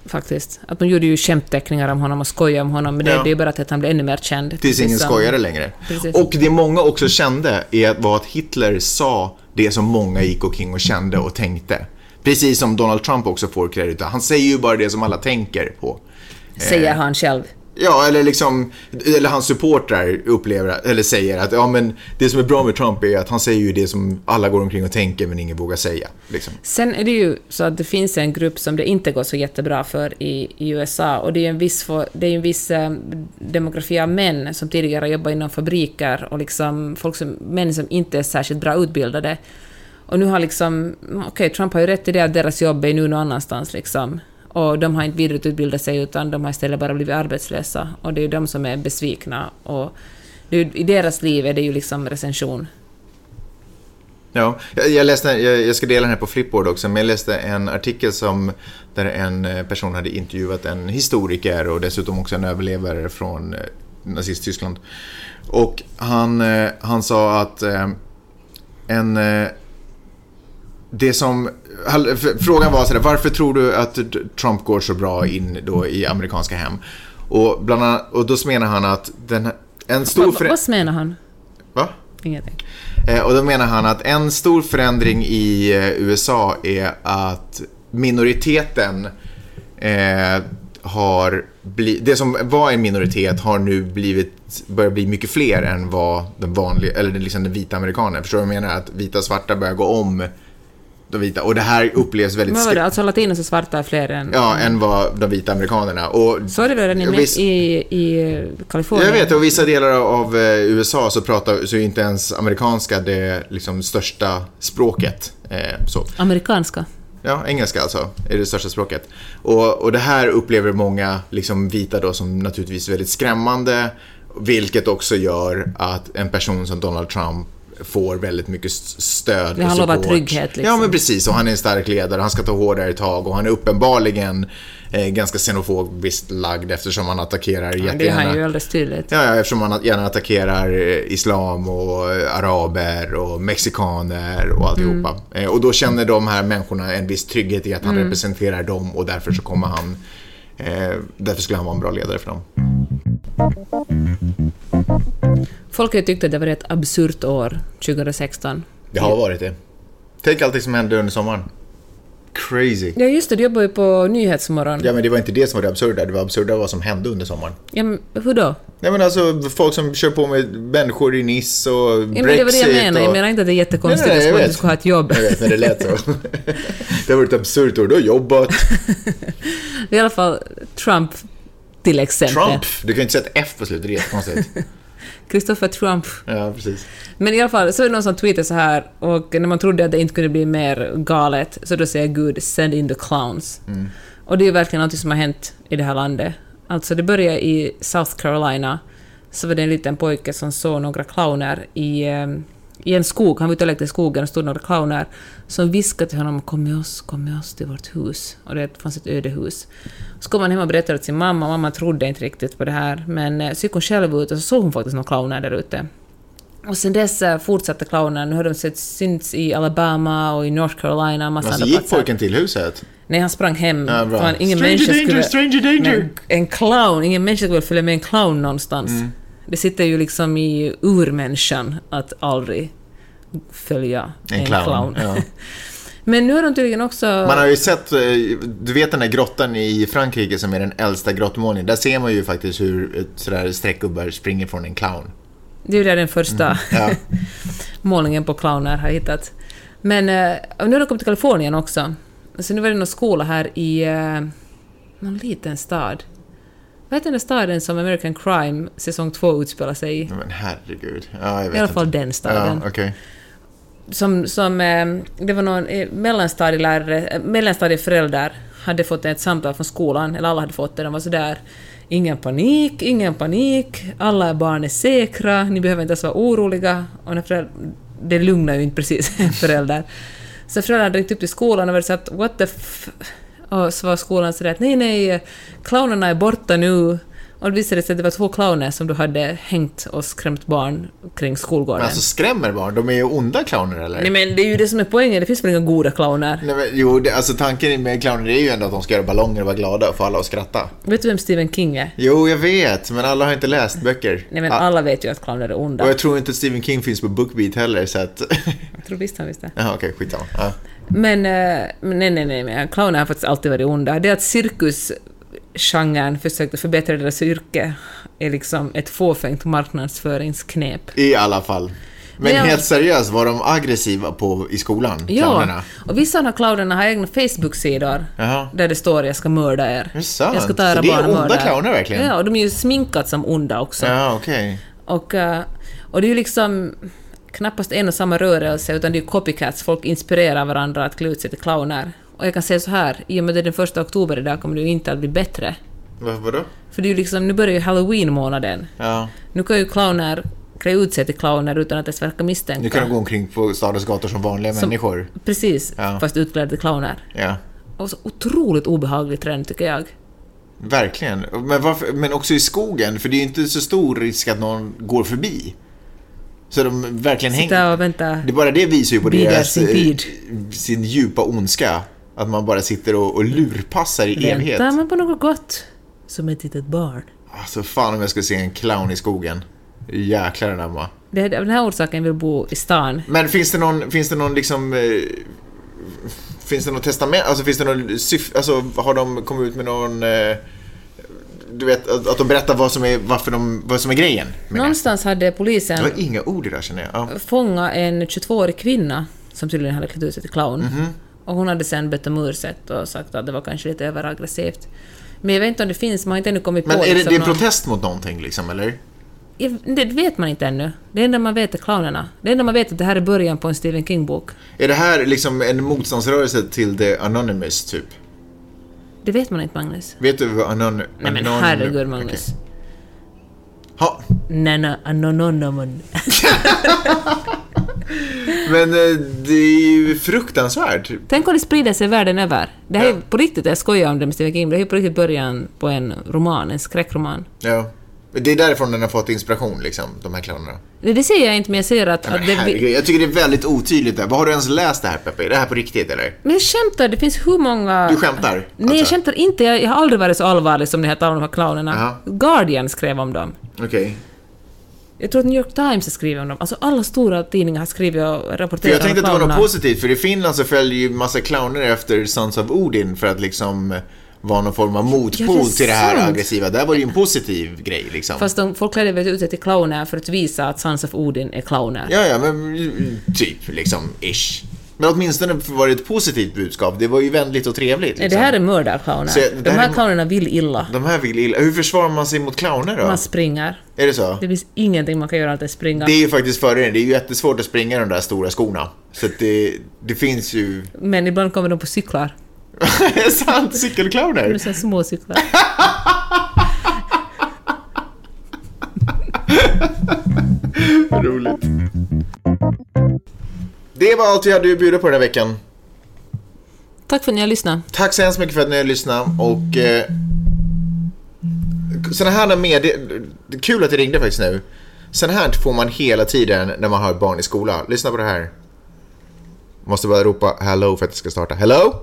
[SPEAKER 2] Faktiskt. Att de gjorde ju skämtteckningar om honom och skojade om honom, men det,
[SPEAKER 1] Ja.
[SPEAKER 2] det är bara att han blev ännu mer känd.
[SPEAKER 1] Tills ingen
[SPEAKER 2] som-
[SPEAKER 1] skojade längre.
[SPEAKER 2] Precis.
[SPEAKER 1] Och det många också kände är, var att Hitler sa det som många gick omkring och kände och tänkte. Precis som Donald Trump också får kredit. Han säger ju bara det som alla tänker på.
[SPEAKER 2] Säger han själv.
[SPEAKER 1] Ja, eller liksom, eller hans supportrar upplever, eller säger att ja men det som är bra med Trump är att han säger ju det som alla går omkring och tänker men ingen vågar säga. Liksom.
[SPEAKER 2] Sen är det ju så att det finns en grupp som det inte går så jättebra för i, i USA och det är en viss, för, det är en viss eh, demografi av män som tidigare jobbat inom fabriker och liksom folk som, män som inte är särskilt bra utbildade. Och nu har liksom, okej, Trump har ju rätt i det att deras jobb är nu någon annanstans liksom. Och de har inte vidareutbildat sig utan de har istället bara blivit arbetslösa. Och det är ju de som är besvikna. Och är, i deras liv är det ju liksom recension.
[SPEAKER 1] Ja, jag, jag läste, jag, jag ska dela den här på Flipboard också, men jag läste en artikel som där en eh, person hade intervjuat en historiker och dessutom också en överlevare från eh, Nazisttyskland. Och han, eh, han sa att en... Det som... Frågan var sådär, varför tror du att Trump går så bra in då i amerikanska hem? Och, bland annat, och då menar han att den, en stor...
[SPEAKER 2] Vad,
[SPEAKER 1] förä-
[SPEAKER 2] vad menar han?
[SPEAKER 1] Va?
[SPEAKER 2] Ingenting.
[SPEAKER 1] Eh, Och då menar han att en stor förändring i eh, USA är att minoriteten eh, har blivit, det som var en minoritet har nu blivit, börjar bli mycket fler än vad den vanliga, eller liksom den vita amerikanen. Förstår du vad jag menar? Att vita och svarta börjar gå om de vita. Och det här upplevs väldigt...
[SPEAKER 2] Vad var det? Alltså latinos och svarta är fler än...
[SPEAKER 1] Ja, än vad de vita amerikanerna. Och,
[SPEAKER 2] Så är det väl redan i,
[SPEAKER 1] Visst-
[SPEAKER 2] i, i Kalifornien?
[SPEAKER 1] Jag vet, och vissa delar av eh, USA så pratar så är inte ens amerikanska det liksom största språket. Eh, så.
[SPEAKER 2] Amerikanska.
[SPEAKER 1] Ja, engelska alltså är det största språket. Och, och det här upplever många liksom, vita då som naturligtvis väldigt skrämmande. Vilket också gör att en person som Donald Trump får väldigt mycket stöd
[SPEAKER 2] Det han lovar
[SPEAKER 1] support.
[SPEAKER 2] trygghet, liksom.
[SPEAKER 1] Ja, men precis. Och han är en stark ledare, han ska ta hårdare tag och han är uppenbarligen eh, ganska xenofobiskt lagd eftersom han attackerar
[SPEAKER 2] Det är
[SPEAKER 1] jättegärna...
[SPEAKER 2] han ju alldeles tydligt.
[SPEAKER 1] Ja, ja, eftersom man gärna attackerar eh, islam och eh, araber och mexikaner och alltihopa. Eh, Och då känner de här människorna en viss trygghet i att han representerar dem och därför så kommer han... Eh, därför skulle han vara en bra ledare för dem.
[SPEAKER 2] Folk har tyckt att det var ett absurt år, 2016.
[SPEAKER 1] Det har varit det. Tänk allt det som hände under sommaren. Crazy.
[SPEAKER 2] Ja, just det, du jobbar ju på Nyhetsmorgon.
[SPEAKER 1] Ja, men det var inte det som var det absurda. Det var absurda vad som hände under sommaren.
[SPEAKER 2] Ja, men hur då?
[SPEAKER 1] Nej, men alltså folk som kör på med människor i Nice och
[SPEAKER 2] Ja,
[SPEAKER 1] Brexit
[SPEAKER 2] men det var det jag menade.
[SPEAKER 1] och...
[SPEAKER 2] Jag menar inte att det är jättekonstigt
[SPEAKER 1] Nej, nej,
[SPEAKER 2] att du ska ha ett jobb.
[SPEAKER 1] Jag vet, men det lät så. (laughs) det har varit ett absurt år. Du har jobbat. (laughs)
[SPEAKER 2] I alla fall Trump, till exempel.
[SPEAKER 1] Trump. Du kan ju inte sätta ett F på slutet, det är jättekonstigt. (laughs)
[SPEAKER 2] Christopher Trump.
[SPEAKER 1] Ja, precis.
[SPEAKER 2] Men i alla fall, så är det någon som tweetar så här, och när man trodde att det inte kunde bli mer galet, så då säger Gud “send in the clowns”. Och det är ju verkligen något som har hänt i det här landet. Alltså det började i South Carolina, så var det en liten pojke som såg några clowner i, eh, i en skog. Han var ute och lekte i skogen och stod några clowner som viskade till honom “kom med oss, kom med oss till vårt hus”. Och det fanns ett öde hus. Så kom han hem och berättade åt sin mamma, mamma trodde inte riktigt på det här, men eh, så gick hon själv ut och så såg hon faktiskt några clowner där ute. Och sen dess eh, fortsatte clownen. Nu har de sett synts i Alabama och i North Carolina och massa
[SPEAKER 1] Men så
[SPEAKER 2] andra
[SPEAKER 1] gick
[SPEAKER 2] platser.
[SPEAKER 1] pojken till huset.
[SPEAKER 2] Nej, han sprang hem.
[SPEAKER 1] Ja,
[SPEAKER 2] ingen
[SPEAKER 1] Stranger
[SPEAKER 2] människa
[SPEAKER 1] danger,
[SPEAKER 2] skulle...
[SPEAKER 1] stranger danger.
[SPEAKER 2] En clown, ingen människa skulle följa med en clown någonstans.
[SPEAKER 1] Mm.
[SPEAKER 2] Det sitter ju liksom i urmänniskan att aldrig följa en,
[SPEAKER 1] En
[SPEAKER 2] clown.
[SPEAKER 1] clown. Ja. (laughs)
[SPEAKER 2] Men nu har de tydligen också...
[SPEAKER 1] Man har ju sett, eh, du vet den där grottan i Frankrike som är den äldsta grottmålningen. Där ser man ju faktiskt hur sådär streckgubbar springer från en clown.
[SPEAKER 2] Det är ju där den första
[SPEAKER 1] Mm. Ja. (laughs)
[SPEAKER 2] målningen på clowner har hittat. Men eh, nu har de kommit till Kalifornien också. Så nu var det någon skola här i eh, någon liten stad. Vad heter den staden som American Crime säsong 2 utspelar sig i?
[SPEAKER 1] Men herregud. Ja, jag vet
[SPEAKER 2] I alla fall
[SPEAKER 1] inte.
[SPEAKER 2] den staden.
[SPEAKER 1] Ja, okej.
[SPEAKER 2] Som, som, eh, det var någon eh, mellanstadielärare, eh, mellanstadieföräldrar hade fått ett samtal från skolan, eller alla hade fått det, de var sådär Ingen panik, ingen panik, alla barn är säkra, ni behöver inte ens vara oroliga. Och när föräldrar, det lugnar ju inte precis (laughs) föräldrar. Så föräldrarna ringt upp till skolan och så att what the f... Och så var skolan sådär att nej, nej, clownerna är borta nu. Och det visade sig att det var två clowner som du hade hängt och skrämt barn kring skolgården.
[SPEAKER 1] Men alltså skrämmer barn? De är ju onda clowner eller?
[SPEAKER 2] Nej men det är ju det som är poängen, det finns väl inga goda clowner?
[SPEAKER 1] Nej, men, jo, det, alltså tanken med clowner är ju ändå att de ska göra ballonger och vara glada och få alla att skratta.
[SPEAKER 2] Vet du vem Stephen King är?
[SPEAKER 1] Jo, jag vet, men alla har inte läst böcker.
[SPEAKER 2] Nej men
[SPEAKER 1] Ah,
[SPEAKER 2] alla vet ju att clowner är onda.
[SPEAKER 1] Och jag tror inte att Stephen King finns på Bookbeat heller, så att...
[SPEAKER 2] Jag tror visst han visste. (laughs)
[SPEAKER 1] Jaha, okej, skitsamma. Ja.
[SPEAKER 2] Men, eh, men nej, nej, nej, men clowner har faktiskt alltid varit onda. Det är att cirkusgenren försökte förbättra deras yrke är liksom ett fåfängt marknadsföringsknep.
[SPEAKER 1] I alla fall. Men
[SPEAKER 2] jag-
[SPEAKER 1] helt seriöst, var de aggressiva på, i skolan?
[SPEAKER 2] Ja,
[SPEAKER 1] Clownerna?
[SPEAKER 2] och vissa av de här clownerna har egna Facebook-sidor
[SPEAKER 1] Jaha.
[SPEAKER 2] där det står “Jag ska mörda er”.
[SPEAKER 1] det sant?
[SPEAKER 2] Jag ska ta era
[SPEAKER 1] det är
[SPEAKER 2] barn och
[SPEAKER 1] onda
[SPEAKER 2] mörda er."
[SPEAKER 1] clowner verkligen?
[SPEAKER 2] Ja, och de är ju sminkat som onda också.
[SPEAKER 1] Ja, okej.
[SPEAKER 2] Och, eh, och det är ju liksom knappast en och samma rörelse, utan det är ju copycats. Folk inspirerar varandra att klä ut sig till clowner. Och jag kan säga så här, i och med det är den första oktober idag kommer det ju inte att bli bättre.
[SPEAKER 1] Va, vadå?
[SPEAKER 2] För det är ju liksom, nu börjar ju halloween-månaden.
[SPEAKER 1] Ja.
[SPEAKER 2] Nu kan ju clowner klä ut sig till clowner utan att ens verka misstänkta.
[SPEAKER 1] Nu kan de gå omkring på stadens gator som vanliga
[SPEAKER 2] Som-
[SPEAKER 1] människor.
[SPEAKER 2] Precis,
[SPEAKER 1] Ja.
[SPEAKER 2] fast utklädda till clowner.
[SPEAKER 1] Ja.
[SPEAKER 2] Och så otroligt obehaglig trend tycker jag.
[SPEAKER 1] Verkligen. Men, varför, men också i skogen, för det är ju inte så stor risk att någon går förbi. Så de verkligen hänger...
[SPEAKER 2] Sitta och vänta.
[SPEAKER 1] Det är bara det visar ju på deras,
[SPEAKER 2] sin
[SPEAKER 1] eh,
[SPEAKER 2] tid.
[SPEAKER 1] sin djupa ondska. Att man bara sitter och, och lurpassar i evighet.
[SPEAKER 2] Väntar man på något gott? Som ett litet barn.
[SPEAKER 1] Alltså fan om jag skulle se en clown i skogen. Jäklar anamma.
[SPEAKER 2] Det är av den här orsaken vill bo i stan.
[SPEAKER 1] Men finns det någon, finns det någon liksom... Eh, finns det något testament? Alltså finns det någon syf, Alltså har de kommit ut med någon... Du vet, att, att de berättar vad som är, varför de, vad som är grejen?
[SPEAKER 2] Någonstans hade
[SPEAKER 1] Det
[SPEAKER 2] polisen
[SPEAKER 1] var inga ord i det känner jag. Ja.
[SPEAKER 2] fångat en 22-årig kvinna som tydligen hade klätt ut sig till clown. Och hon hade sen bett om ursäkt och sagt att det var kanske lite överaggressivt. Men jag vet inte om det finns, man har inte ännu kommit
[SPEAKER 1] Men
[SPEAKER 2] på...
[SPEAKER 1] är det,
[SPEAKER 2] liksom
[SPEAKER 1] det är en
[SPEAKER 2] någon-
[SPEAKER 1] protest mot någonting liksom, eller?
[SPEAKER 2] Det vet man inte ännu. Det enda man vet är clownerna. Det enda man vet är att det här är början på en Stephen King-bok.
[SPEAKER 1] Är det här liksom en motståndsrörelse till The Anonymous, typ?
[SPEAKER 2] Det vet man inte, Magnus.
[SPEAKER 1] Vet du vad anon...
[SPEAKER 2] Nej men
[SPEAKER 1] anon-
[SPEAKER 2] herregud, Magnus.
[SPEAKER 1] Okej. Ha,
[SPEAKER 2] nej, anononomon. (laughs)
[SPEAKER 1] men eh, det är ju fruktansvärt.
[SPEAKER 2] Tänk om det sprider sig världen över. Det här är på riktigt, jag skojar om det med Stephen King, det här är på riktigt början på en roman, en skräckroman.
[SPEAKER 1] Ja. Det är därifrån den har fått inspiration, liksom, de här clownerna.
[SPEAKER 2] Det, det ser jag inte, men jag ser att...
[SPEAKER 1] Men
[SPEAKER 2] att det,
[SPEAKER 1] herregud, jag tycker det är väldigt otydligt där. Vad har du ens läst det här, Peppe? Är det här på riktigt, eller?
[SPEAKER 2] men jag skämtar, det finns hur många...
[SPEAKER 1] Du skämtar?
[SPEAKER 2] Nej, jag
[SPEAKER 1] alltså.
[SPEAKER 2] skämtar inte. Jag, jag har aldrig varit så allvarlig som ni heter, alla de här clownerna.
[SPEAKER 1] Jaha.
[SPEAKER 2] Guardian skrev om dem.
[SPEAKER 1] Okej.
[SPEAKER 2] Jag tror att New York Times har skrivit om dem. Alltså alla stora tidningar har skrivit och rapporterat
[SPEAKER 1] jag tänkte att
[SPEAKER 2] om
[SPEAKER 1] det var något
[SPEAKER 2] clownerna.
[SPEAKER 1] positivt, för i Finland så följer ju massa clowner efter Sons of Odin för att liksom vara någon form av
[SPEAKER 2] Ja, det
[SPEAKER 1] motpol
[SPEAKER 2] är
[SPEAKER 1] till det här
[SPEAKER 2] sant.
[SPEAKER 1] aggressiva. Där var det ju en positiv grej liksom.
[SPEAKER 2] Fast de, folk klädde väl ut sig till clowner för att visa att Sons of Odin är clowner.
[SPEAKER 1] Ja, ja, men typ liksom, ish. Men åtminstone var det ett positivt budskap. Det var ju vänligt och trevligt. Liksom.
[SPEAKER 2] det här är mördarclowner.
[SPEAKER 1] Så det
[SPEAKER 2] De
[SPEAKER 1] här är-
[SPEAKER 2] clownerna vill illa.
[SPEAKER 1] De här vill illa. Hur försvarar man sig mot clowner då?
[SPEAKER 2] Man springer.
[SPEAKER 1] Är det så?
[SPEAKER 2] Det finns ingenting man kan göra annat än springa.
[SPEAKER 1] Det är ju faktiskt fördelen. Det är ju jättesvårt att springa i de där stora skorna. Så det, det finns ju...
[SPEAKER 2] Men ibland kommer de på cyklar.
[SPEAKER 1] Är (laughs) det sant?
[SPEAKER 2] Det är
[SPEAKER 1] Cykelclowner?
[SPEAKER 2] så här små cyklar. (laughs)
[SPEAKER 1] Roligt. Det var allt vi hade att bjuda på den här veckan.
[SPEAKER 2] Tack för att ni har lyssnat.
[SPEAKER 1] Tack så hemskt mycket för att ni har lyssnat och... Eh, sådana här med... Det är kul att det ringde faktiskt nu. Sådana här får man hela tiden när man har ett barn i skolan. Lyssna på det här. Måste bara ropa hello för att det ska starta. Hello?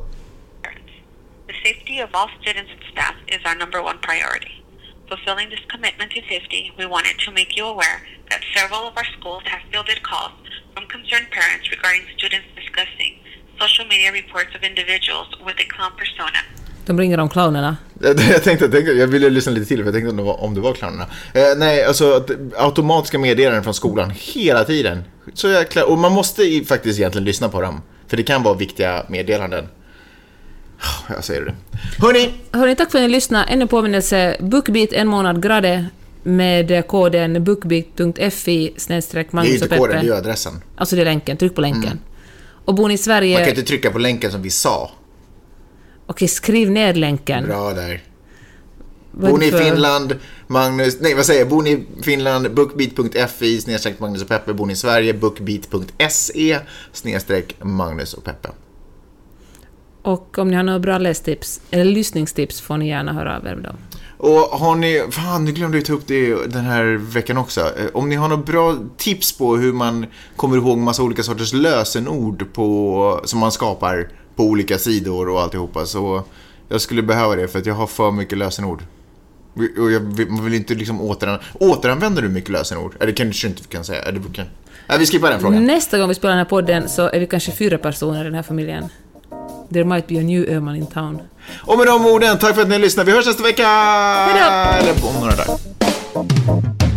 [SPEAKER 5] Safety of all students and staff is our number one priority. Fulfilling this commitment to safety, we wanted to make you aware that several of our schools have fielded calls from concerned parents regarding students discussing social media reports of individuals with a clown persona.
[SPEAKER 2] De ringer om clownerna.
[SPEAKER 1] Jag (laughs) tänkte, jag tänkte, jag ville lyssna lite till för jag tänkte om det var, om det var clownerna. Eh, nej, alltså att, automatiska meddelanden från skolan hela tiden. Så jäkla, och man måste faktiskt egentligen lyssna på dem. För det kan vara viktiga meddelanden. Jag säger det. Hörni,
[SPEAKER 2] Hörni, tack för att ni lyssnade. Ännu påminnelse, Bookbeat en månad grade med koden bookbeat.fi snedstreck
[SPEAKER 1] det är
[SPEAKER 2] Magnus
[SPEAKER 1] inte koden, det är adressen.
[SPEAKER 2] Alltså det är länken, tryck på länken. Och bor ni i
[SPEAKER 1] Man
[SPEAKER 2] Sverige...
[SPEAKER 1] kan inte trycka på länken som vi sa.
[SPEAKER 2] Okej, skriv ner länken.
[SPEAKER 1] Bra där. Bor ni i Finland, Magnus, nej vad säger jag, bor ni i Finland, bookbeat.fi snedstreck Magnus och Peppe. Bor ni i Sverige, bookbeat.se snedstreck Magnus och Peppe.
[SPEAKER 2] Och om ni har några bra lästips, eller lyssningstips, får ni gärna höra av er med dem.
[SPEAKER 1] Och har ni, fan nu glömde jag ta upp det den här veckan också. Eh, Om ni har några bra tips på hur man kommer ihåg massa olika sorters lösenord på, som man skapar på olika sidor och alltihopa så jag skulle behöva det för att jag har för mycket lösenord. Och jag vill, man vill inte liksom återanvända. Återanvänder du mycket lösenord? Eller kanske inte kan säga. Eller, kan... Nej, vi skippar den frågan.
[SPEAKER 2] Nästa gång vi spelar den här podden så är vi kanske fyra personer i den här familjen. There might be a new Öhman in town.
[SPEAKER 1] Och med de orden, tack för att ni lyssnade. Vi hörs nästa vecka!
[SPEAKER 2] Hej då!
[SPEAKER 1] Eller om några dagar.